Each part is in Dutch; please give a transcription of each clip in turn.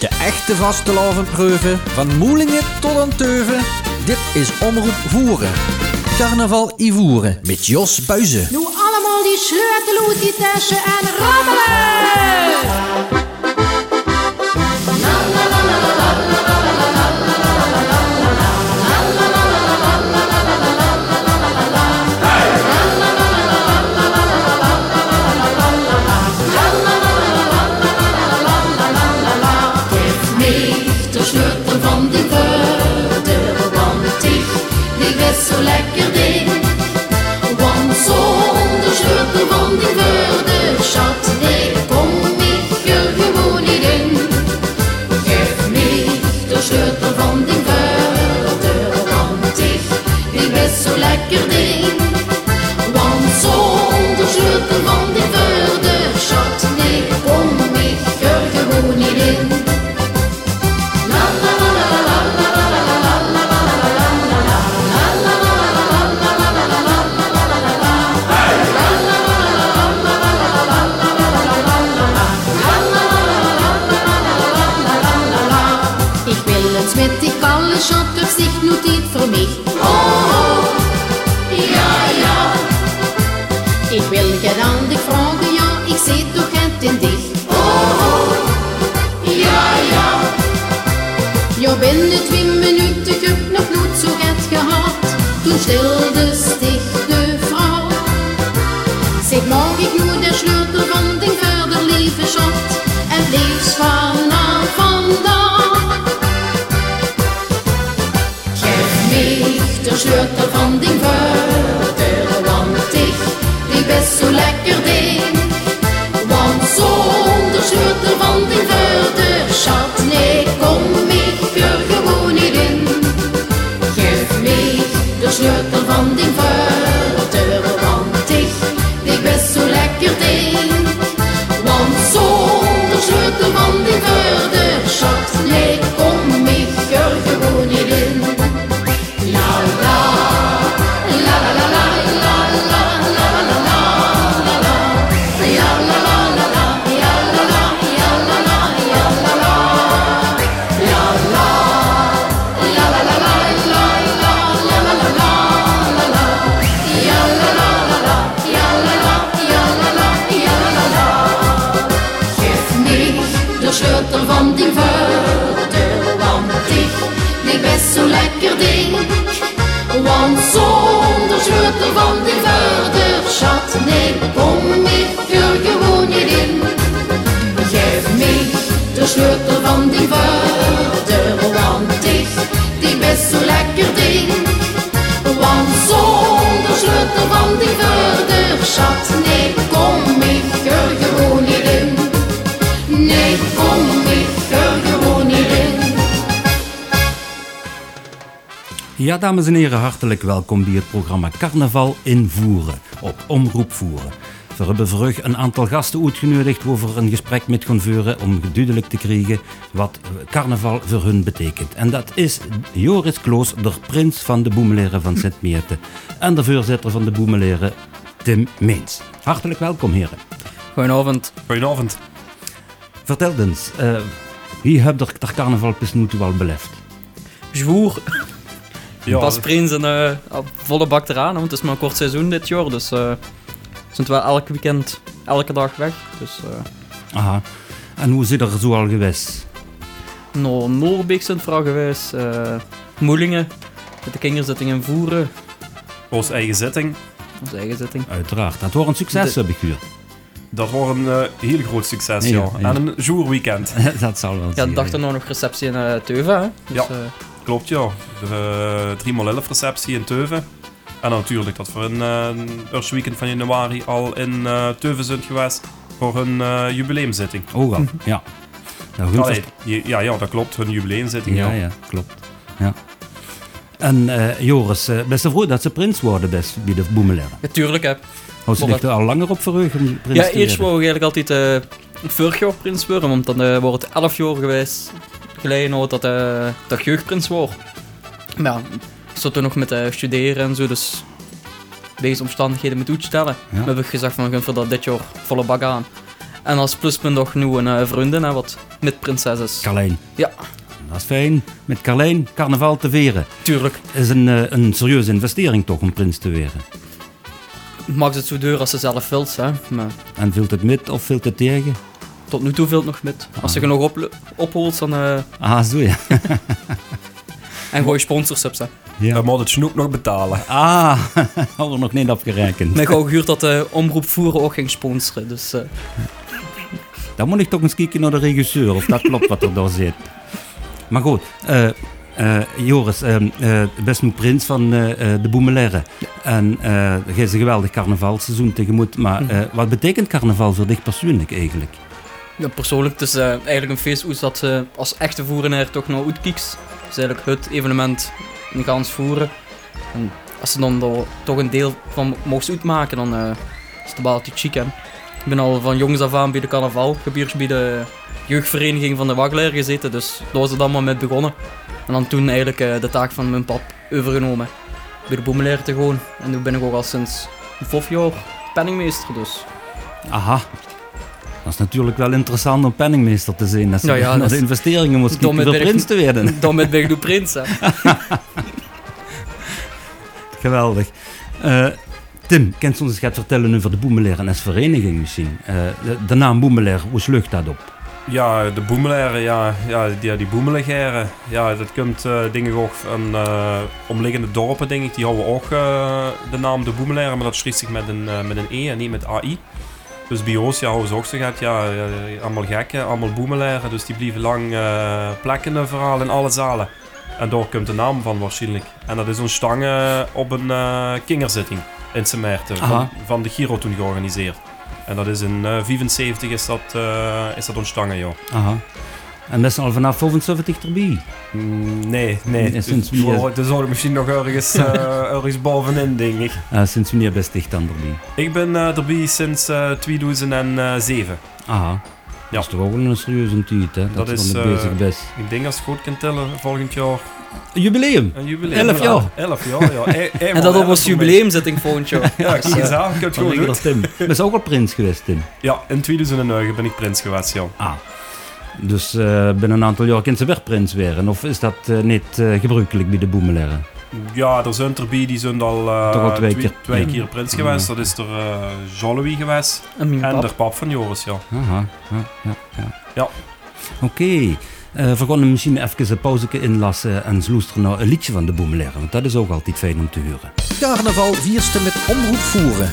De echte vastelavondpreuven, van Moelingen tot aan Teuven. Dit is Omroep Voeren. Carnaval Ivoeren met Jos Buizen. Nu allemaal die sleutelhoed, die tassen en rammelen! sleutel van die Förder want ich die best zo lekker ding. Want zonder sleutel van die Förder, schat, nee, kom ik er gewoon niet in. Geef mich de sleutel van die Förder. Nee, kom ik er gewoon niet in. Geef mich de sleutel van die voordeur, want ik, ik ben zo lekker ding. Want zonder sleutel van die voordeur, schat, nee, kom Ja, dames en heren, hartelijk welkom bij het programma Carnaval in Voeren op Omroep Voeren. We hebben vandaag een aantal gasten uitgenodigd over een gesprek met gaan voeren om duidelijk te krijgen wat carnaval voor hun betekent. En dat is Joris Kloos, de prins van de Boemeleren van Sint-Meerten en de voorzitter van de Boemeleren, Tim Meens. Hartelijk welkom, heren. Goedenavond. Goedenavond. Vertel eens, eh, wie hebt er dat carnaval nu al beleefd? Zwoer. Ja, Pas prins en eh, op volle bak eraan, want het is maar een kort seizoen dit jaar. Dus eh zijn wel elk weekend, elke dag weg. Dus eh Aha. En hoe zit er zo al geweest? naar Noorbeek zijn vrouw geweest. eh Moelingen, met de kinderzitting in Voeren. Ons eigen zitting. Onze eigen zitting. Uiteraard. Dat wordt een succes, De- heb ik gehoord. Dat was een eh, heel groot succes, Ja, ja. En een jourweekend. dat zal wel Ja, zijn. de dag daarna nog receptie in Teuven. Hè? Dus, Ja. eh, Klopt, ja. De uh, 3x11 receptie in Teuven. En natuurlijk dat we een uh, eerste weekend van januari al in uh, Teuven zijn geweest voor hun uh, jubileumzitting. Oh, wel. ja. Nou, hun Allee, je- ja, ja, dat klopt. Hun jubileumzitting, ja, ja. ja, klopt. Ja. En eh, Joris, eh, best vroeg dat ze prins worden best bij de Boemeleren. Natuurlijk, hè. Hoe ze Maar ligt er al langer op verheugd om prins Ja, te eerst wou ik eigenlijk altijd eh vorig jaar prins worden, want dan eh, wordt het 11 jaar geweest geleden nou, dat, dat ik jeugdprins word. Maar ja, ik zat toen nog met eh, studeren en zo, dus deze omstandigheden moet uitstellen. Ja. We hebben gezegd van, we gaan dat dit jaar volle bak aan. En als pluspunt nog nu een eh, vriendin, hè, wat met prinses is. Carlijn. Ja, Dat is fijn. Met Carlijn carnaval te veren. tuurlijk. is een, een serieuze investering toch om prins te weren. Maakt het zo duur als ze zelf wilt, hè. Maar En vult het met of vult het tegen? Tot nu toe veel nog met. Als ze genoeg op, opholt, dan... eh, Ah, zo ja. en gooi sponsorsubs, hè. ja. Dan moet het snoep nog betalen. Ah, hadden we nog niet afgerekend. Mij gauw gehuurd dat de omroep voeren ook ging sponsoren, dus... eh, Dan moet ik toch eens kijken naar de regisseur, of dat klopt wat er daar zit. Maar goed, eh, eh, Joris, eh, eh, best een prins van eh, eh, de Boemelaire. En eh jij is een geweldig carnavalseizoen tegemoet. Maar eh, wat betekent carnaval voor dich persoonlijk eigenlijk? Ja, persoonlijk, het is eh, eigenlijk een feest dat ze als echte voerenaar toch naar uitkieks. Het is eigenlijk het evenement in gans voeren. En als ze dan toch een deel van mogen uitmaken, dan eh, is het wel altijd chic. Ik ben al van jongs af aan bij de carnaval, gebeurt bij de jeugdvereniging van de Wagelaar gezeten, dus daar was het allemaal mee begonnen. En dan toen eigenlijk eh, de taak van mijn pap overgenomen. Bij de boemelaar te gaan. En nu ben ik ook al sinds vijf jaar penningmeester, dus... Aha. Dat is natuurlijk wel interessant om penningmeester te zijn. Als je Ja, dat de is- investeringen moet werk. prins te werden. Dan met ik de prins. Geweldig. Eh, Tim, kent je ons eens gaat vertellen over de Boemelaire als vereniging misschien? Eh, de, de naam Boemelaire, hoe slucht dat op? Ja, de boemelaren, ja, ja, die, die boemeligeren. Ja, dat komt eh dingen ook van eh, omliggende dorpen, denk ik. Die houden ook eh, de naam de boemelaren, maar dat schrijft zich met een, met een E en niet met AI. Dus bij ons ja, ook zo gaat, ja, allemaal gekken, allemaal boemelaren. Dus die blijven lang eh plekken eh, vooral in alle zalen. En daar komt de naam van waarschijnlijk. En dat is een stang eh, op een kingerzitting in Semerten Aha. van, van de Giro toen georganiseerd. En dat is in eh 75 is dat, is dat ontstangen, joh. Aha. En dat is al vanaf 75 erbij. Mm, Nee, nee. Nee, sinds dus, wie- wow, dus zou ik misschien nog ergens, eh, ergens bovenin, denk ik. Eh, sinds wanneer best dicht dan erbij? Ik ben eh, erbij sinds eh 2007. Aha. Ja. Dat is toch ook wel een serieuze tijd, hè? Dat, Dat je is, eh, bezig best. Ik denk als ik goed kan tellen, volgend jaar Een jubileum! een jubileum. Elf jaar. 11 jaar, ja. E- En dat op elf ons jubileumzitting volgend jaar. Ja, kijk eens aan, ik heb het goed. Dat is ook al prins geweest, Tim. Ja, in 2009 ben ik prins geweest, ja. Ah. Dus eh, binnen een aantal jaar kan ze weer prins werden. Of is dat eh, niet eh, gebruikelijk bij de Boemelaire? Ja, er zijn erbij die zijn al, eh, Toch al twee keer. twee Ja. keer prins geweest. Dat is er eh Jolly geweest. En En pap. de pap van Joris, ja. Aha. Ja, ja, ja. Ja. Oké. Eh, we gaan misschien even een pauze inlassen en luisteren naar een liedje van de Boemelaire. Want dat is ook altijd fijn om te horen. Carnaval vierste met omroep voeren.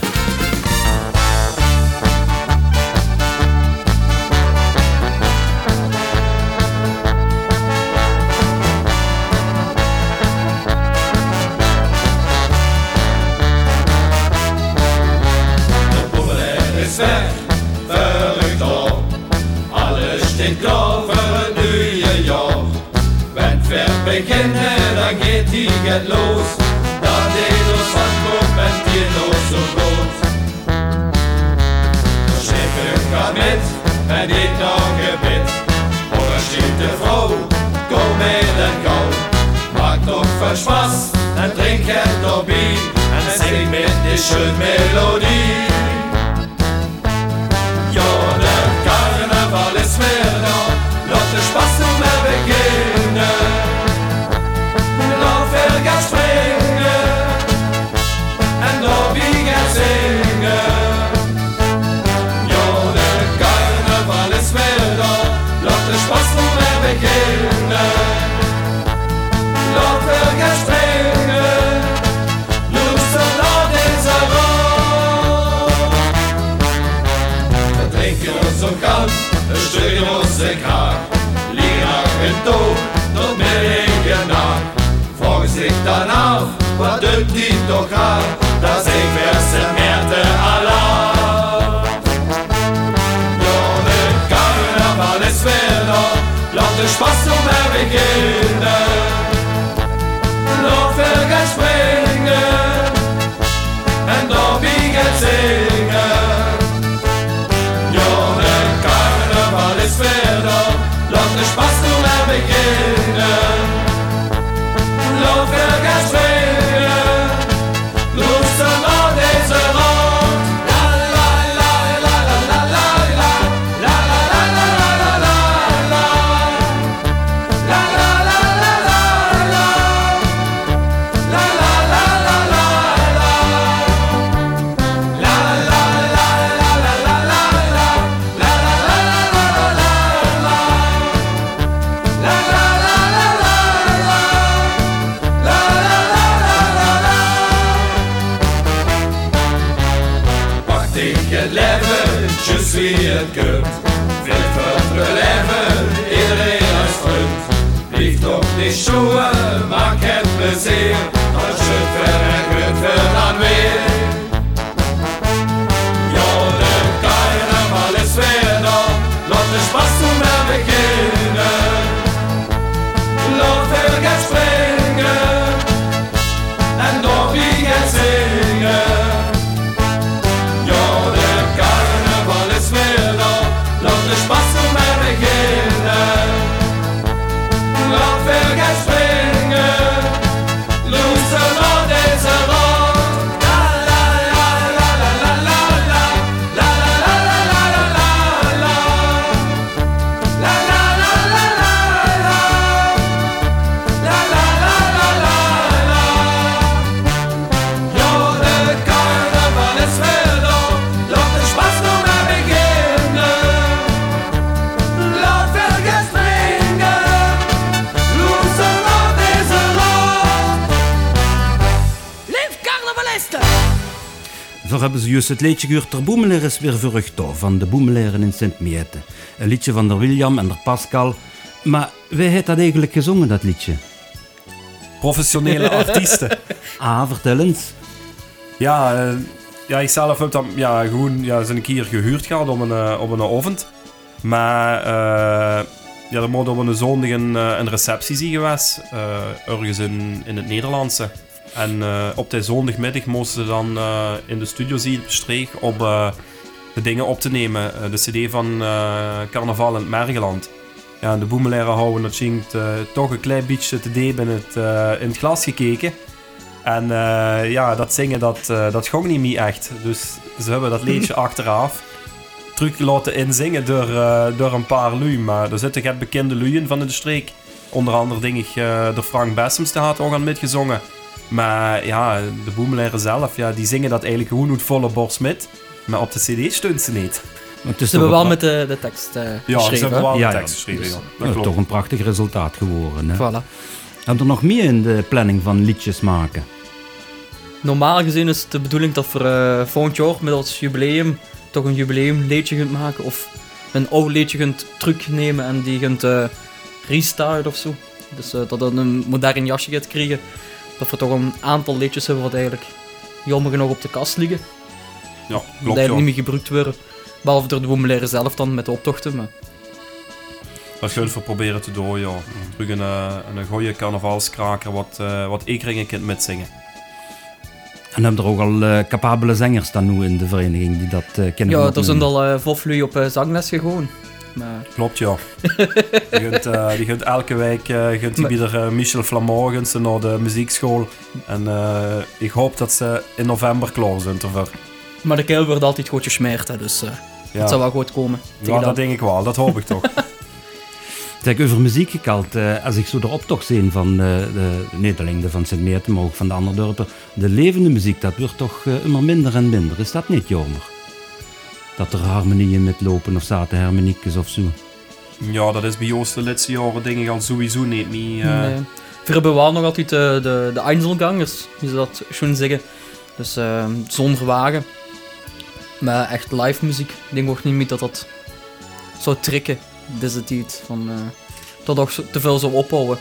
Geht die get los. Dan deed ons van kop en die nog zo groot. De schiffen gaat met en dit nog gebit. Voor een stilte vrouw, kom mee en gauw. Maak nog veel Spaß en drink het nog bier. En zing met die schöne melodie. Drinken ons zo koud, we sturen onze kraag. Liegen in toog, tot midden nacht. Vragen zich dan af, wat doet die toch graag? Dat is ik verse merte alarm. Ja, de carnaval is weer da, laat de Spaß nu maar beginnen. Laat we gaan springen, en dan wie gaat hebben ze juist het liedje gehoord ter is weer verrucht van de Boemelaren in Sint-Miete. Een liedje van de William en de Pascal. Maar wie heeft dat eigenlijk gezongen, dat liedje? Professionele artiesten. Ah, vertel eens. Ja, eh, ja ik zelf heb dat ja, gewoon ja, een keer gehuurd gehad op een, eh, op een avond. Maar eh, ja, er moet op een zondag een, een receptie zijn geweest, ergens in, in het Nederlandse. En eh, op die zondagmiddag moesten ze dan eh, in de studio zien, streek, op eh, de dingen op te nemen. De cd van Carnaval in het Mergeland. Ja, de boemelaren houden dat zingt toch een klein beetje te deep in het, in het glas gekeken. En ja, dat zingen, dat, dat ging niet meer echt. Dus ze hebben dat liedje achteraf terug laten inzingen door, door een paar lui. Maar er zitten echt bekende luien van in de streek. Onder andere denk ik, de Frank Bessems die had ook aan metgezongen. Maar ja, de boemelaren zelf, ja, die zingen dat eigenlijk gewoon uit volle borst met. Maar op de cd steunt ze niet. Maar het is Ze hebben wel met de, de tekst eh Ja, ze geschreven. hebben wel Ja, de ja, tekst geschreven, dus- ja. Dat ja, klopt. toch een prachtig resultaat geworden. Hè? Voilà. Hebben er nog meer in de planning van liedjes maken? Normaal gezien is het de bedoeling dat we eh, volgend jaar met ons jubileum toch een jubileumliedje kunt maken. Of een oud liedje kunt terugnemen en die kunt eh restarten of zo. Dus eh, dat het een modern jasje gaat krijgen. Dat we toch een aantal liedjes hebben wat eigenlijk jammer genoeg op de kast liggen. Ja, Dat klopt, eigenlijk ja. niet meer gebruikt worden. Behalve door de boemelaren zelf dan met de optochten. Maar Dat gaan we proberen te doen, ja. Terug een, eh, een goede carnavalskraker, wat, eh wat Ekeringen kunt metzingen. En hebben er ook al eh, capabele zangers dan nu in de vereniging die dat eh kennen? ja, er zijn al uh, op eh, zangles gegaan. Maar Klopt, ja. Die eh, die gaat elke week uh, die Maar- bij de, eh, Michel Flamand ze naar de muziekschool. En eh, ik hoop dat ze in november klaar zijn ervoor. Maar de keel wordt altijd goed gesmeerd, hè, dus eh Ja, het zal wel goed komen. ja dat dan. denk ik wel. Dat hoop ik toch. Zeg, over muziek gekald, eh, als ik zo de optocht zie van eh, de, niet alleen de van Sint-Maarten, maar ook van de andere dorpen, de levende muziek, dat wordt toch eh, immer minder en minder. Is dat niet jammer? Dat er harmonieën met lopen of zaten harmoniekjes of zo. ja, dat is bij Joost de laatste jaren denk ik al sowieso niet meer. eh, Nee. We hebben wel nog altijd de, de, de Einzelgangers, wie ze dat schon zeggen. Dus eh, zonder wagen. Maar echt live muziek, ik denk ook niet meer dat dat zou trekken, deze tijd. Van, eh dat nog zo- te veel zou ophouden.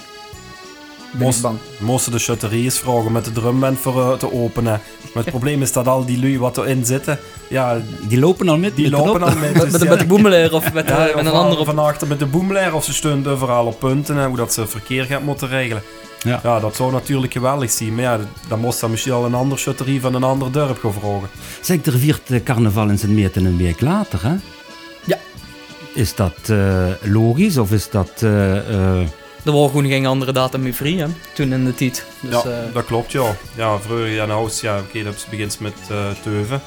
Bang. moesten de chutteries vragen met de drumband voor eh, te openen. Maar het probleem is dat al die lui wat erin zitten, ja, Die lopen al met die met de lopen op- al met. Dus met, de- ja, met de boemelaar of met, Ja, met of een ander op. Van achter met de boemelaar of ze steunt overal op punten en hoe dat ze verkeer gaat moeten regelen. Ja. Ja, dat zou natuurlijk geweldig zijn. Maar ja, dan moest dan misschien al een ander chutterie van een ander dorp gaan vragen. Zeg, er viert eh, carnaval in Sint-Maarten een week later, hè? Ja. Is dat eh, logisch of is dat... eh, eh, Er waren gewoon geen andere datum meer hè, toen in de tijd. Dus, ja, eh, dat klopt, ja. Ja, vroeger, ja, nou, ja, oké, dat begint met eh, Teuven.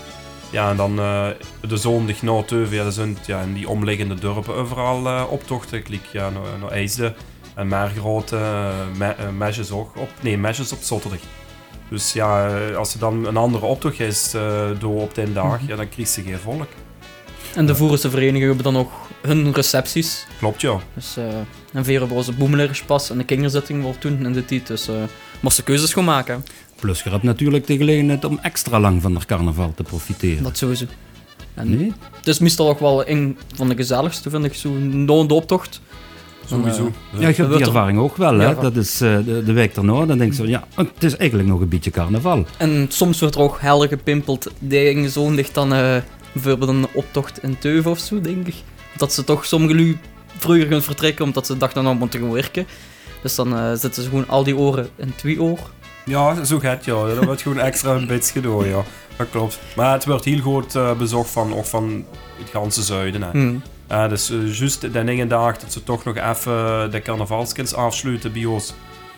Ja, en dan eh, de zondag na Teuven, ja, dat zijn ja, in die omliggende dorpen overal eh, optochten. Ik liep ja, naar, naar IJsden en Margrote, uh, me, Mesjes ook op. Nee, Mesjes op zaterdag. Dus ja, als er dan een andere optocht is door op die dag, ja, dan krijg je geen volk. en de Voerense verenigingen hebben dan ook hun recepties. Klopt, ja. Dus, eh en de boemelerspas en de kinderzitting wel toen in de tijd. Dus eh moesten keuzes gaan maken. plus je hebt natuurlijk de gelegenheid om extra lang van de carnaval te profiteren. Dat sowieso. En Nee? Het is meestal ook wel een van de gezelligste, vind ik, zo na de optocht. Sowieso. Dan, Ja. Ja, ik heb wordt die er- ervaring ook wel. Hè? Ja. Dat is eh, de, de week daarna. Dan denk je zo, ja, het is eigenlijk nog een beetje carnaval. En soms wordt er ook hel gepimpeld. Dingen zo ligt dan eh, bijvoorbeeld een optocht in Teuven of zo, denk ik. Dat ze toch sommige lui vroeger gaan vertrekken omdat ze dachten nou moeten gaan werken. Dus dan eh, zetten ze gewoon al die oren in twee oor. Ja, zo gaat ja. Dat wordt gewoon extra een beetje gedaan, ja. Dat klopt. Maar het wordt heel goed eh, bezocht van, ook van het ganse zuiden. Hè. Hmm. Ja, dus eh, juist de ene dag dat ze toch nog even de carnavalskens afsluiten bij ons.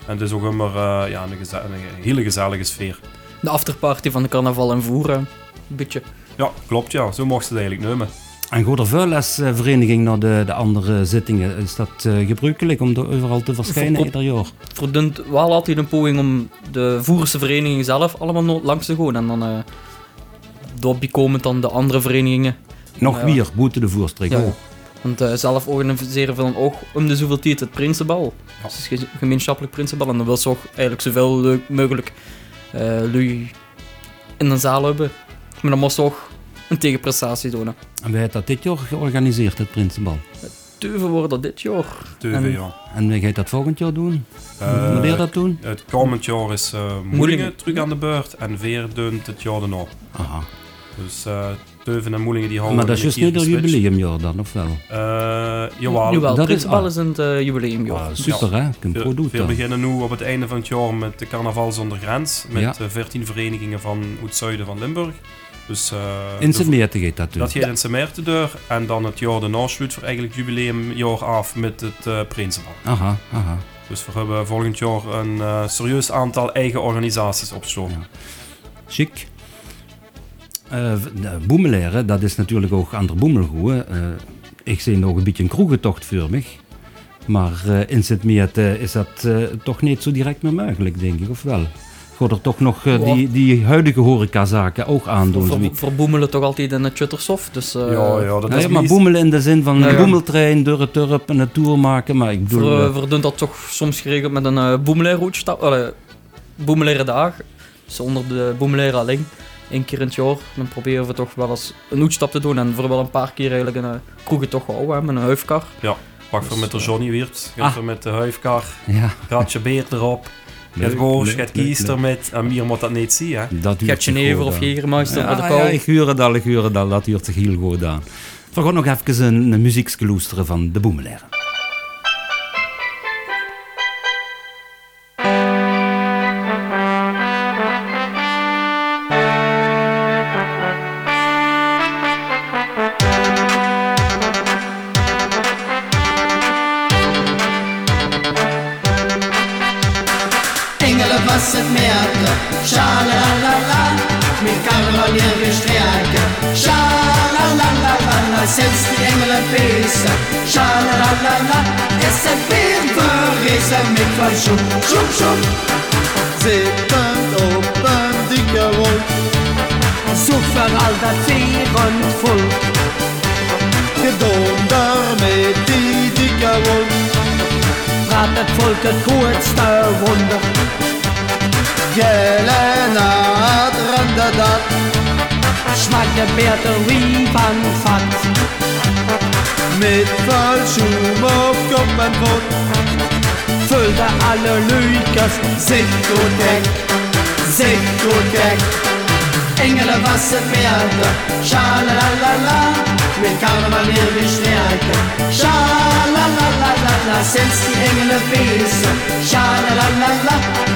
En het is ook immer eh, ja, een, geze- een hele gezellige sfeer. De afterparty van de carnaval en voeren. Een beetje. Ja, klopt, ja. Zo mocht ze het eigenlijk nemen. En gaat er veel als eh, vereniging naar de, de andere zittingen? Is dat eh, gebruikelijk om er overal te verschijnen Voor- ieder jaar? Wel altijd een poging om de voerse vereniging zelf allemaal langs te gaan. En dan uh, dan de andere verenigingen. Nog Ja. weer, boete de voerstreek. Ja. Oh. Want eh, zelf organiseren we dan ook om de zoveel tijd het Prinsenbal. Ja. Dus het is ge- gemeenschappelijk Prinsenbal. En dan wil ze ook eigenlijk zoveel leuk mogelijk eh lui in een zaal hebben. Maar dan moest ook een tegenprestatie doen. hè. En wij hebben dat dit jaar georganiseerd, het Prinsenbal. Teuven worden dat dit jaar. Teuven, En- ja. En wij gaan dat volgend jaar doen? Eh, Wanneer dat doen? Het komend jaar is eh Moelingen Moelingen. terug aan de beurt en weer dunt het jaar daarna. Aha. Dus eh Teuven en Moelingen die houden Maar dat is juist niet een geswitcht. jubileumjaar dan, of wel? Eh, jawel. Jawel, dat het is- ah. is in het jubileumjaar. Ah, super, hè? Kunt We, goed doen we beginnen nu op het einde van het jaar met de Carnaval zonder grens. Met Ja. eh, 14 verenigingen van het zuiden van Limburg. Dus, eh, In de- sint Meerten gaat dat doen. Dat gaat in Sint Maarten deur. En dan het jaar daarna sluit voor eigenlijk het jubileumjaar af met het eh Prinsenbal. Aha, aha. Dus we hebben volgend jaar een eh, serieus aantal eigen organisaties opgesloten. Ja. Chic. De Boemeleren, dat is natuurlijk ook aan de Boemelgoe. Eh, ik zie nog een beetje een kroegentocht voor me. Maar in Sint-Meerten is dat toch niet zo direct meer mogelijk, denk ik, of wel? Gaat er toch nog eh, Ja. die, die huidige horecazaken ook aandoen? Voor, zoiets? voor boemelen toch altijd in het Chuttersof. Dus eh, ja, ja, dat Ja, is ja, maar meest- boemelen in de zin van Ja, een ja. boemeltrein, door het dorp en een tour maken. Maar ik bedoel... Voor, eh, doen dat toch soms geregeld met een uh, boemelaar boemeleren dag. Dus onder de boemeleren alleen. Eén keer in het jaar. Dan proberen we toch wel eens een hoedstap te doen. En voor wel een paar keer eigenlijk een kroegen toch houden. hè, Met een huifkar. Pak voor met de Johnny Weert, gaat Ah. er met de huifkar, ja, gaat je beer erop, gaat Leuk, goos, leuk, gaat leuk, kies leuk. ermet. En meer moet dat niet zien, hè. dat zich Genever of. Jägermeister de Ja, kou. ja, ik huur het al, ik huur het al. Dat duurt zich heel goed aan. We gaan nog even een, een muziekskloesteren van de Boemeleren. Vulde alle luikers, zich goed kijk, zich goed kijk. Engelen was het merken, schalalala, mit Karneval ihr gestärken, schalalala, selbst die Engel wissen, schalalala,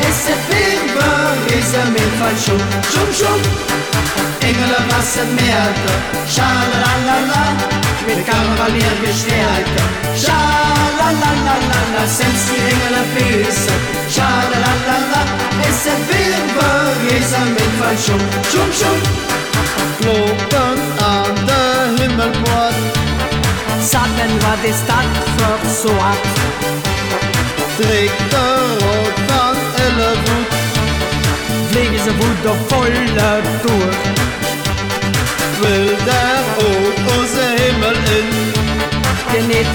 es ist Birnbergriese mit von Schum, Schum, Schum. Engelen was het merken, schalalala, mit Karneval ihr gestärken, schalalala, selbst die Engel wissen, schalalala, es ist Birnbergriese mit von Schum, Schum, Schum. Kloppen aan de himmelpoort, Sagen wat is dat voor soort? trek de rood van elle voet. Vliegen ze voet op volle toer. Wil daar ook onze hemel in, Geniet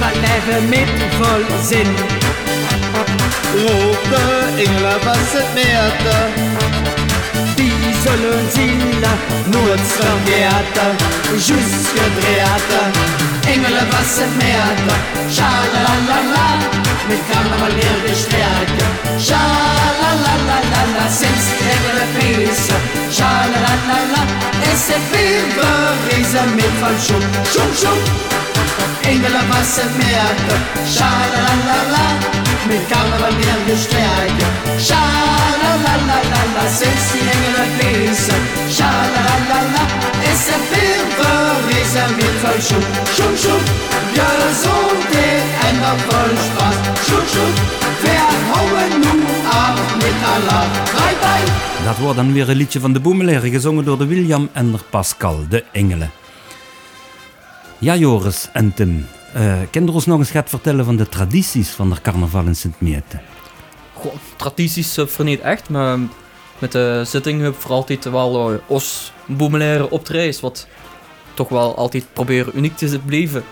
ce lundi-là, notre beata, jusque dreata, Engel was im Meer, schalalala, mit Karneval wird gestärkt, schalalala, selbst ihre Füße, Schalalalala, es ist viel Brise mit von Schum, Schum, Schum. Schoen, schoen. Engelen was het merken, sha-la-la-la-la. Met carnaval weer gestreken, sha-la-la-la-la. 16 engelen feesten, sha-la-la-la-la. Is het weer berezen met van schoen, schoen, schoen. Gezondheid en dan vol Spaß, schoen, schoen. Wir houden nu af met Allah, bye bye. Dat wordt dan weer een liedje van de Boemeleren, gezongen door de William en Pascal, de Engelen. Ja, Joris en Tim, uh, kan je ons nog eens gaat vertellen van de tradities van de carnaval in Sint-Meeten? Goh, tradities uh, verneet echt, maar met de zitting heb voor altijd wel uh, os boemelaire optredens, wat toch wel altijd proberen uniek te blijven.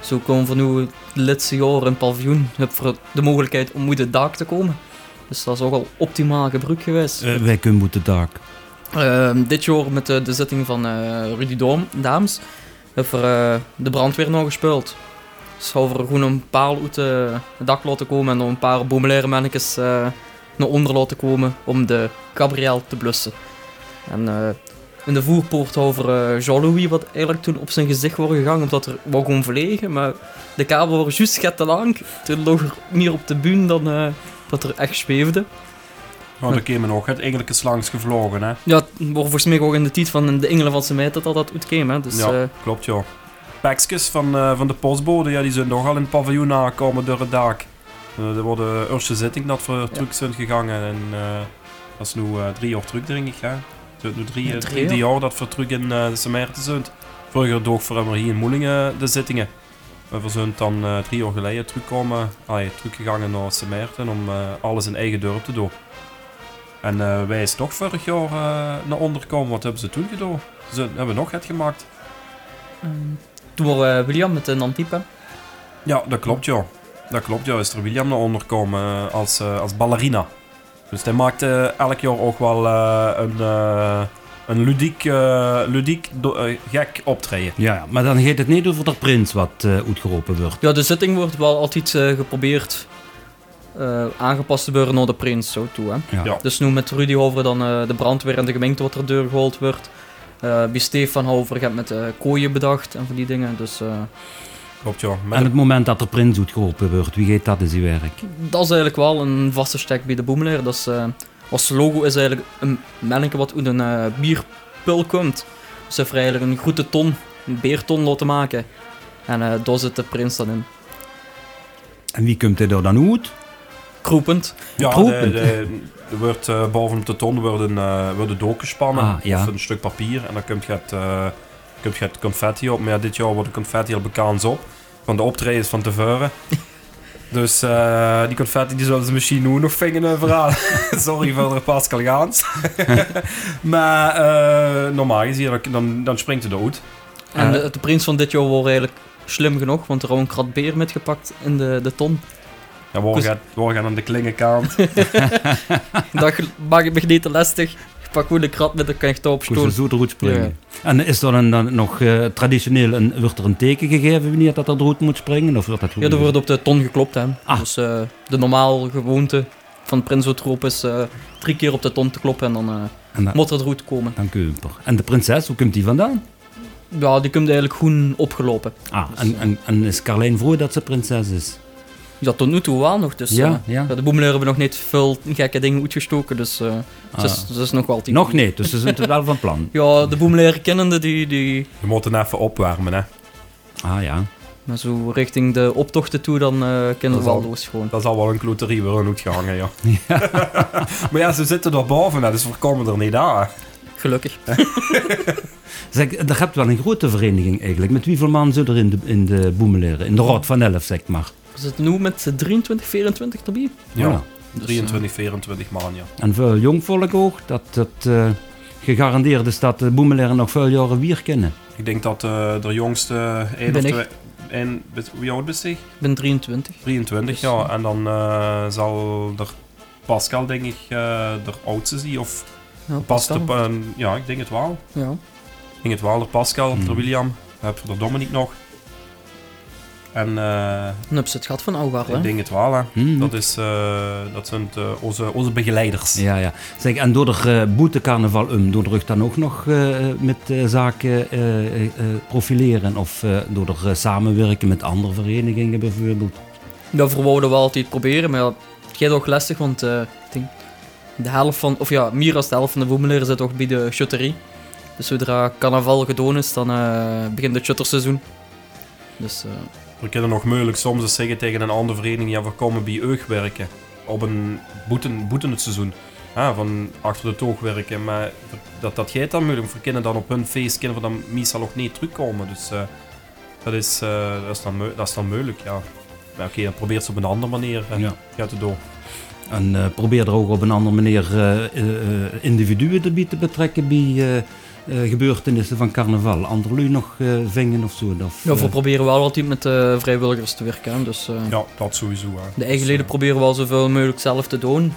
Zo komen we nu de laatste jaren in paviljoen heb voor de mogelijkheid om uit het dak te komen. Dus dat is ook al optimaal gebruik geweest. Uh, wij kunnen moeten dak. Uh, dit jaar met de, de zitting van Rudy Doom, Daams, hebben we uh, de brandweer nog gespeeld. Dus hebben gewoon een paal uit het dak laten komen en een paar boemelaire mannetjes uh, naar onder laten komen om de cabriel te blussen. En in de voerpoort over Jean-Louis, wat eigenlijk toen op zijn gezicht wordt gegaan, omdat er wou gewoon verlegen. Maar de kabel was juist get te lang. Toen lag er meer op de buun dan dat er echt zweefde. Oh, daar kwam nog het eigenlijk eens langs gevlogen, hè? Ja, het wordt volgens mij ook in de tijd van de Engelen van Semeet dat dat uitkwam, hè? Dus, ja, uh, klopt, ja. Pakjes van, uh, van de postbode, ja, die zijn nogal in het paviljoen aangekomen door het dak. Uh, er wordt de eerste zitting dat voor terug zijn gegaan en dat is nu drie jaar terug, denk ik, hè? nu drie, ja, drie, drie jaar dat we terug in uh, de zijn. Vroeger doog voor hier in Moelingen de zittingen. We zijn dan uh, drie jaar geleden terugkomen, allee, teruggegaan naar Semerten om uh, alles in eigen dorp te doen. En uh, wij is toch vorig jaar naar onder komen. Wat hebben ze toen gedaan? Ze hebben nog het gemaakt. Um, toen was William met een Antiepe. Ja, dat klopt ja. Dat klopt ja. Is er William naar onder komen als, als ballerina. Dus hij maakte elk jaar ook wel uh, een, uh, een ludiek, uh, ludiek gek optreden. Ja, maar dan gaat het niet over de prins wat uitgeroepen wordt. Ja, de zitting wordt wel altijd geprobeerd aangepast te worden naar de prins zo toe. Hè? Ja. Ja. Dus nu met Rudy Hover dan de brandweer en de gemeente wat er wordt. bij Stefan Hover gaat met kooien bedacht en van die dingen. Dus... Klopt, ja. Met en het moment dat de prins uitgeroepen wordt, wie gaat dat in zijn werk? Dat is eigenlijk wel een vaste stek bij de boemelaar. Dat is, uh, ons logo is eigenlijk een manneke wat uit een uh, bierpul komt. Ze hebben eigenlijk een grote ton, een beerton laten maken. En uh, daar zit de prins dan in. En wie komt hij er dan uit? Kroepend. Ja, Kroepend. De, de, er wordt uh, bovenop de ton worden, uh, worden dook gespannen. Ah, ja. Of een stuk papier. En dan komt je het, uh, komt je het confetti op. Maar ja, dit jaar wordt de confetti al bekend op van de optredens van tevoren. Dus die confetti die zullen ze misschien nu nog vingen verhalen. Sorry voor de Pascal Gaans. maar normaal gezien, dan, dan springt het uit. En de, de, prins van dit jaar wordt eigenlijk slim genoeg, want er een krat beer metgepakt in de, de ton. Ja, waar gaat, waar gaan aan de klingenkant? dat maak ik me niet te lastig pak gewoon de krat met de knecht op stoel. zo eruit springen. Ja. En is er dan, dan nog uh, traditioneel een, wordt er een teken gegeven wanneer dat er eruit moet springen? Of wordt dat ja, er wordt op de ton geklopt. Hè. Ah. Dus uh, de normaal gewoonte van Prinsotroop is uh, drie keer op de ton te kloppen en dan, en moet er eruit komen. Dan Keuper. En de prinses, hoe komt die vandaan? Ja, die komt eigenlijk goed opgelopen. Ah, dus, en, en, en is Carlijn vroeg dat ze prinses is? Ja, tot nu toe wel nog. Dus, ja, uh, ja. De boemelaar hebben nog niet veel gekke dingen uitgestoken. Dus uh, ah. ze, is, nog wel tien. Nog niet, dus ze zijn er wel van plan. ja, de boemelaar kennende die, die... Je moet even opwarmen, hè. Ah, ja. Maar zo richting de optochten toe, dan uh, kunnen we wel los gewoon. Dat zal wel een kloterie worden uitgehangen, ja. ja. maar ja, ze zitten er boven, hè, dus we komen er niet aan. Gelukkig. zeg, hebt wel een grote vereniging eigenlijk. Met hoeveel man zit er in de, in de boemeleren? In de Raad van Elf, zeg maar. We zitten nu met 23, 24 erbij. Ja, ja. Dus, 23, 24 man, ja. En veel jongvolk ook, dat het uh, gegarandeerd is dat de boemeleren nog veel jaren weer kennen. Ik denk dat uh, de jongste... Ben of twee, en, wie oud ben je? Ik ben 23. 23, dus, ja. En dan uh, zal er Pascal, denk ik, de oudste zijn. Of ja, past op, ja, ik denk het wel. Ja. Ik denk het wel, de Pascal, de William. Dan heb je de Dominique nog. En eh Dan heb ze het gat van Ouwaar, hè? ik denk het wel, hè. Hmm. Dat, is, eh, dat zijn eh, onze, onze begeleiders. Ja, ja. Zeg, en door de uh, boetecarnaval um, door de dan ook nog uh, met uh, zaken profileren? Of door er samenwerken met andere verenigingen bijvoorbeeld? Dat verwouden we altijd proberen, maar het gaat ook lastig, want ik denk, de helft van, of ja, meer dan de helft van de woemeleren zit toch bij de shutterie. Dus zodra carnaval gedaan is, dan begint het shutterseizoen. Dus... We kunnen nog moeilijk soms eens zeggen tegen een andere vereniging, ja, we komen bij Eug werken. Op een boeten, boeten het seizoen. Van achter de toog werken. Maar dat, dat gaat dan moeilijk. We kunnen dan op hun feest kunnen we dan meestal nog niet terugkomen. Dus uh, dat, is, uh, dat, is dan, dat is dan moeilijk, ja. Maar oké, okay, dan probeer het op een andere manier uh, ja. gaat het door. En probeer er ook op een andere manier individuen erbij te betrekken bij uh, gebeurtenissen van carnaval. Anderlu nog uh, vingen of zo? Of, ja, we proberen wel altijd met uh, vrijwilligers te werken. Dus, ja, dat sowieso. Hè. De eigen leden proberen wel zoveel mogelijk zelf te doen.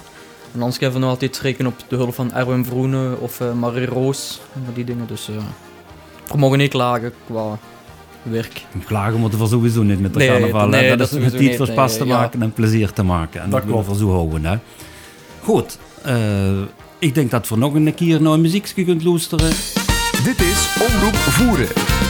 En anders kunnen we nog altijd rekenen op de hulp van Erwin Vroene of Marie Roos. En die dingen. Dus we mogen niet klagen qua werk. Klagen moeten we sowieso niet met de nee, carnaval. Nee, dat, dat is het niet voor pas te maken ja. en plezier te maken. En dat, dat willen we zo houden. Hè. Goed. Ik denk dat we nog een keer naar een muziekje kunt luisteren. Dit is Omroep Voeren.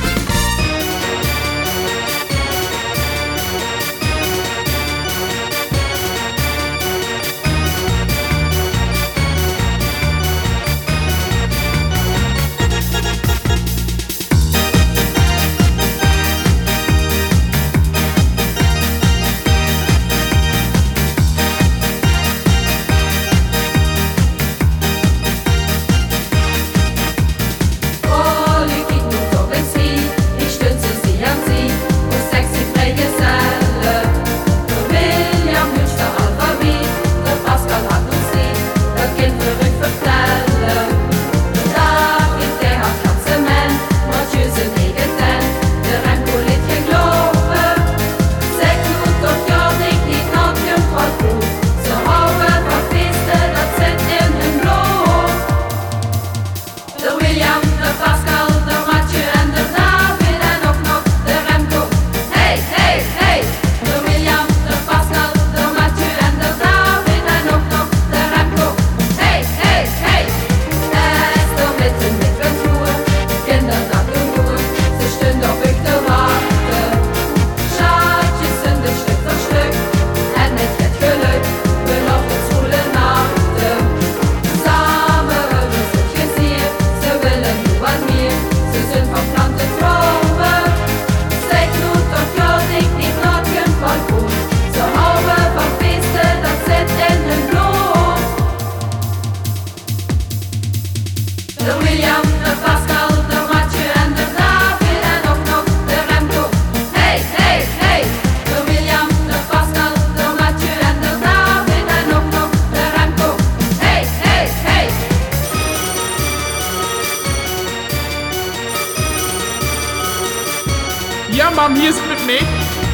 Ja, mam, hier is het met mij.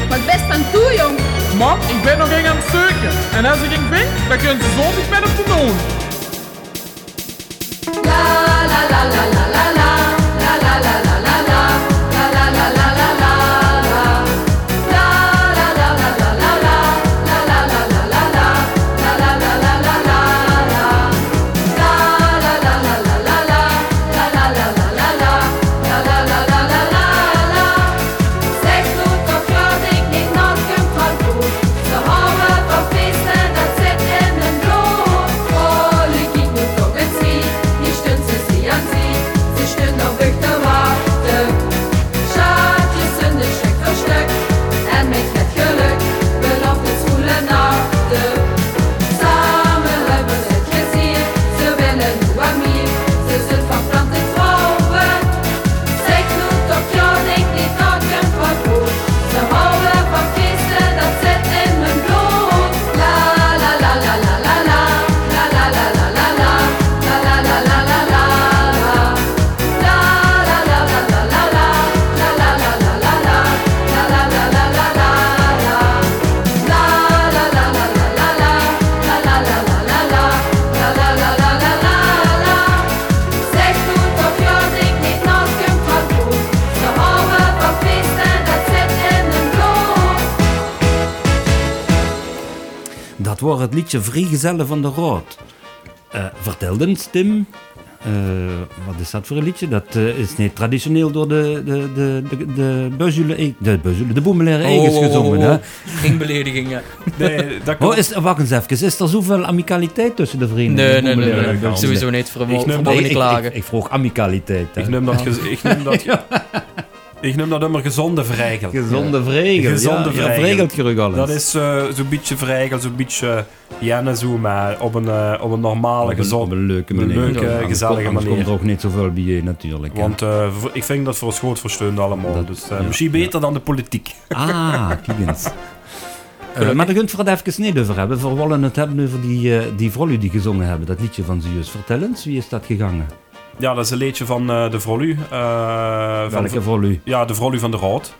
Wat best aan toe, jong. Mam, ik ben nog geen aan het steuken. En als ik een vind, dan kunnen ze zo niet met op doen. la la la la la. Het liedje Vrijgezellen van de Rood. Eh vertel eens, Tim. eh, wat is dat voor een liedje? Dat eh, is niet traditioneel door de, de, de, de, de Beuzule, de, Beuzule, de Boemelaire Eges gezongen. Hè? Geen belediging, ja. Nee, dat Oh, is, wacht eens even. Is er zoveel amicaliteit tussen de vrienden? Nee, De nee, nee, nee, Beuzule? sowieso niet. Voor Ik neem dat- ik, ik, ik, ik vroeg amicaliteit. hè. Ik noem dat, ik noem dat, ik noem dat immer gezonde vrijgel. Gezonde vregel. Gezonde ja. Dat is eh, zo'n beetje vrijgel, zo'n beetje jenne zo, maar op een, eh, op een normale, gezonde... een leuke op een manier. leuke, gezellige komt- manier. komt er ook niet zoveel bij je natuurlijk. Want eh, voor- ik vind dat voor het groot versteund allemaal. Dat- dus eh, ja, misschien ja. beter dan de politiek. Ah, kijk eens. Maar daar kunt we het even niet over hebben. We willen het hebben over die, eh die vrouwen die gezongen hebben. Dat liedje van Zeus. Vertel eens, wie is dat gegangen? Ja, dat is een liedje van eh, de Vrolu. eh, van- Welke vrouwen? Ja, de Vrolu van de Rood.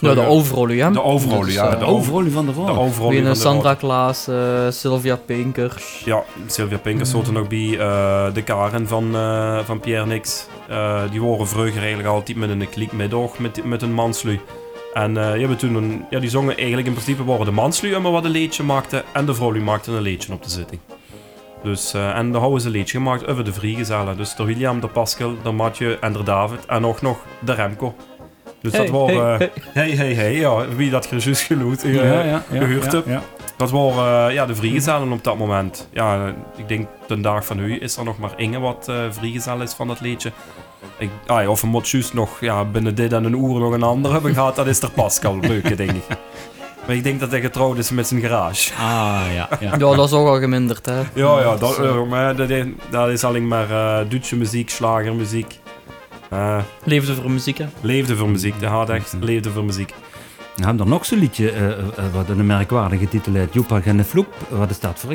Ja, de overrol, ja. De overrol, Dus, ja. De vrouwen van de De Rood. van de Sandra. Klaas, eh, Sylvia Pinkers. Ja, Sylvia Pinkers Mm. er nog bij. eh, de Karen van, eh, van Pierre Nix. Eh, die waren vroeger eigenlijk altijd met een kliek middag met, met een manslu. En eh, die, hebben toen een, ja, die zongen eigenlijk in principe waren de manslu maar wat een liedje maakte. En de vrouwlu maakte een liedje op de zitting. Dus, eh, en daar hadden ze een liedje gemaakt over de vrijgezellen. Dus de William, de Pascal, de Mathieu en de David. En ook nog de Remco. Dus Hey, dat waren... hey, hey, hey, hey, ja, wie dat juist geloot. eh, ja, ja, ja, gehuurd. Dat waren eh, ja, de vrijgezellen op dat moment. Ja, eh, ik denk de dag van nu is er nog maar Inge wat eh vrijgezel is van dat liedje. Ik, ah, ja, of een moet juist nog ja, binnen dit en een uur nog een andere hebben gehad, dat is er Pascal leuke, denk ik. Maar ik denk dat hij getrouwd is met zijn garage. Ah, ja, ja. Ja, dat is ook al geminderd, hè. Ja, ja, dat, eh, maar dat, is, dat is alleen maar eh Duitse muziek, slagermuziek. Eh Leefde voor muziek, hè. leefde voor muziek, de had echt leefde voor muziek. We hebben er nog zo'n liedje, wat een merkwaardige titel heeft. Joepa en de Vloep. Wat is dat voor?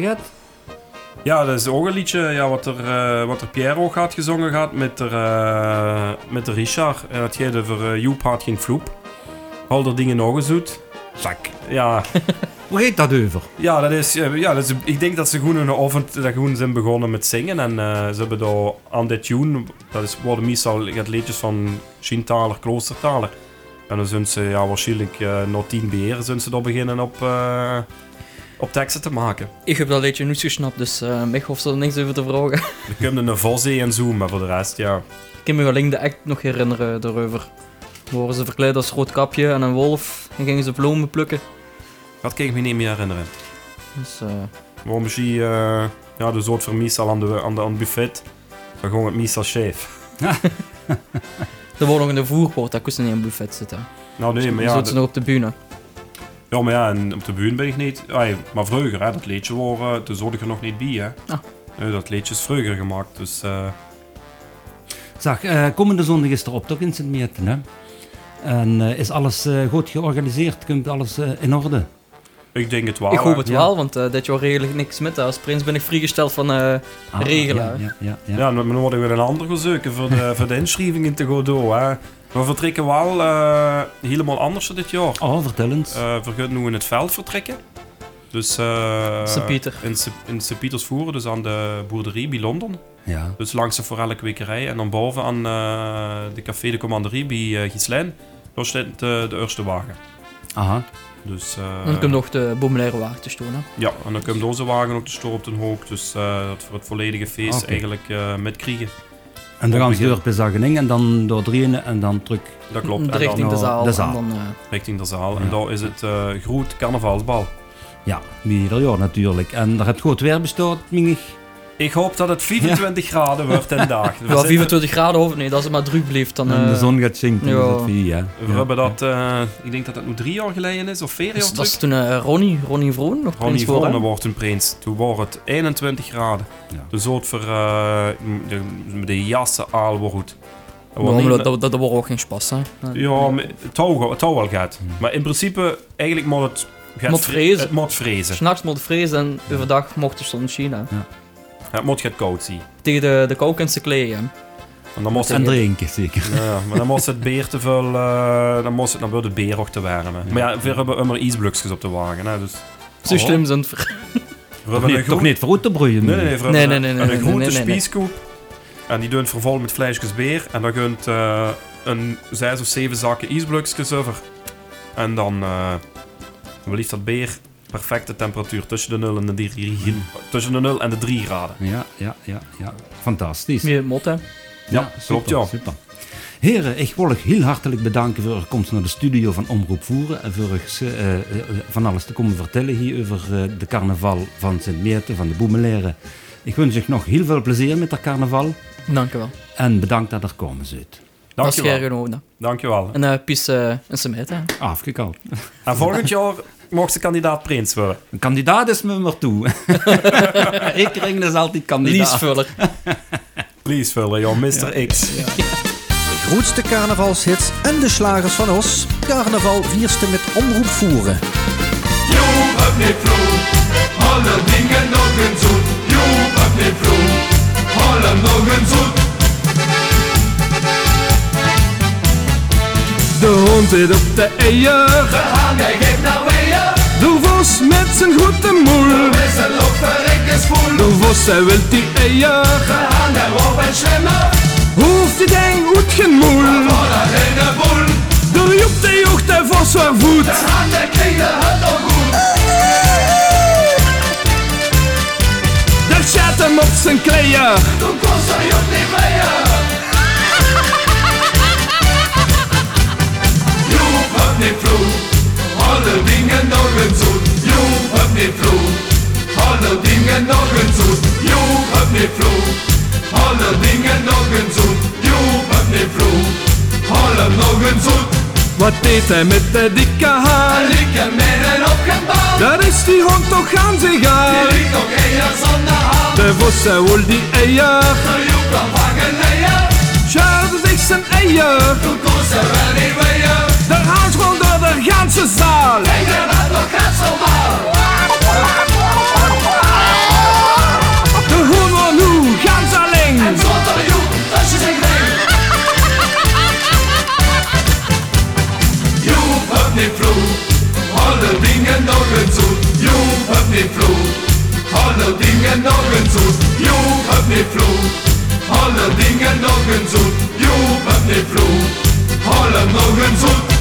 Ja, dat is ook een liedje ja, wat, er, eh, wat er Pierre ook had gezongen gaat met de, eh, met de Richard. En het gaat over uh, Joep had geen vloep. Al dat dingen nog eens doet. Zak. Ja, Hoe heet dat over? ja, dat is, eh, ja dat is, ik denk dat ze gewoon een avond dat gewoon zijn begonnen met zingen. En eh, ze hebben daar aan dit tune, dat is, worden meestal het liedjes van Schientaler, Kloostertaler. En dan zijn ze ja, waarschijnlijk uh, na tien beeren zijn ze daar beginnen op, uh, op teksten te maken. Ik heb dat liedje niet gesnapt, dus uh, mij hoeft er niks over te vragen. Er kunnen een Vosé en zo, maar voor de rest, ja. Ik kan me alleen de act nog herinneren daarover. Worden ze verkleed als roodkapje en een wolf en gingen ze bloemen plukken. Dat kan ik me niet meer herinneren. Dus, uh... Waarom zie je uh, ja, de soort van al aan, de, aan, de, aan het buffet? Dan gewoon het meestal scheef. er wordt nog in de voerpoort, daar koesten niet in een buffet zitten. Nou nee, maar ja... Zitten ze nog op de bühne. Ja, maar ja, en op de bühne ben ik niet... Ay, maar vroeger, hè, dat leedje waren, toen zorg ik er nog niet bij, hè. Ah. Nee, dat leedje is vroeger gemaakt, dus... Uh... Zeg, uh, komende zondag is er op, toch in Sint-Mieten, hè? En uh, is alles uh, goed georganiseerd? Komt alles in orde? Ik denk het wel. Ik hoop het ja. wel, want uh, dit jaar regel ik niks met. Als prins ben ik vrijgesteld van uh, ah, regelen. Ja, ja, ja, ja. dan worden we een ander gaan zoeken voor de, voor de inschrijvingen te gaan doen. Hè. We vertrekken wel uh, helemaal anders dit jaar. Oh, vertel eens. we gaan nu in het veld vertrekken. Dus uh, Sint-Pieter. In Sint-Pieters voeren, dus aan de boerderie bij Londen. Ja. Dus langs de forelle kwekerij. En dan boven aan uh, de café de commanderie bij uh, Gislijn. Daar staat de, de eerste wagen. Aha. Dus, uh, dan komt nog de boemelaire wagen te. Hè? Ja, en dan komt onze wagen ook te staan op de hoek. Dus uh, dat voor het volledige feest okay. eigenlijk uh, metkriegen. En dan gaan ze door Pezagening en dan door drieën en dan terug. Dat klopt. Richting dan, de zaal. De zaal. Dan, uh... Richting de zaal. Ja. En daar is het uh, groot carnavalsbal. Ja, ieder jaar natuurlijk. En daar het goed weer bestaat, mingig. Ik hoop dat het 25 ja. graden wordt en dag. ja, 25 graden of nee, als het maar druk blijft dan... En de zon gaat zinken, ja. is het vier, ja. We ja. hebben dat, uh, ik denk dat dat nu drie jaar geleden is, of vier jaar dus, Dat is toen uh, Ronnie, Ronnie Vroon nog Ronnie Vroon wordt een prins. Toen was het 21 graden. Ja. De soort voor uh, de, de jassen aal wordt goed. Ja, maar dat, dat, dat, wordt ook geen spas, hè? Ja, maar het touw wel gaat. Hmm. Maar in principe, eigenlijk moet het... Moet vrezen. Het moet vrezen. S'nachts moet vrezen en overdag mocht de zon schijnen. Ja. Ja, het moet het koud zien. Tegen de, de koukens te kleden. En, dan moest en drinken, zeker. Ja, maar dan moest het beer te veel... Uh, dan, moest het, dan wordt het beer ook te warm. Ja. Maar ja, we hebben immer ijsblokjes op de wagen. Hè, dus... Zo oh. slim zijn het. We hebben niet, toch niet voor te broeien? Nee, nee, nee. nee, nee, nee, nee, een nee, grote nee, nee, spieskoep. En die doen vervolgens met vleesjes beer. En dan kunt uh, een zes of zeven zakken ijsblokjes over. En dan... Uh, liefst dat beer perfecte temperatuur tussen de 0 en de 3, tussen de 0 en de 3 graden. Ja, ja, ja, ja. Fantastisch. Meer mot, hè. Ja, klopt, ja. Super. Heren, ik wil u heel hartelijk bedanken voor uw komst naar de studio van Omroep Voeren en voor u eh, eh, van alles te komen vertellen hier over eh, de carnaval van Sint-Meerten, van de Boemeleren. Ik wens u nog heel veel plezier met dat carnaval Dank u wel. en bedankt dat er komen zit. Dat is Dankjewel. graag genomen. Dankjewel. En uh, peace uh, in Semet, hè. Afgekald. En volgend jaar mocht ze kandidaat prins worden. Een kandidaat is me maar toe. ik ring dus altijd kandidaat. Liesvuller. Please vullen, joh, Mr. X. De grootste carnavalshits en de slagers van ons. Carnaval vierste met omroep voeren. Joep heb niet vroeg, alle dingen nog een zoet. Joep heb niet vroeg, alle nog een zoet. De hond zit op de eier. Hij geeft naar weeën, De vos met zijn grote moel. is een loop verrekken spoel. De vos hij wil die eier. De haan hij op en zwemmen, Hoeft die ding goed geen moel. voor dat in de boel. De joep de jocht de vos waar voet. De hij kreeg het nog goed. Daar zet hem op zijn kleien. Toen kon ze ook niet meer. Joep heb niet vroeg, alle dingen nog een zoet. Joep heb niet vroeg, alle dingen nog een zoet. Joep heb niet vroeg, alle dingen nog een zoet. Joep heb niet vroeg, alle nog een zoet. Wat deed hij met de dikke haar? En ik heb midden opgebouwd, Daar is die hond toch aan zich die aan. ligt nog eier zonder hand. De vos hij wil die eier. De joep kan vangen eier, Schaarde zich zijn eier. Normaal. De nu gans alleen. Zonder joep, tussen zich heen. Joep heb niet vroeg, alle dingen nog een zoet. Joep heb niet vroeg, alle dingen nog een zoet. Joep heb niet vroeg, alle dingen nog een zoet. Joep heb niet zoet.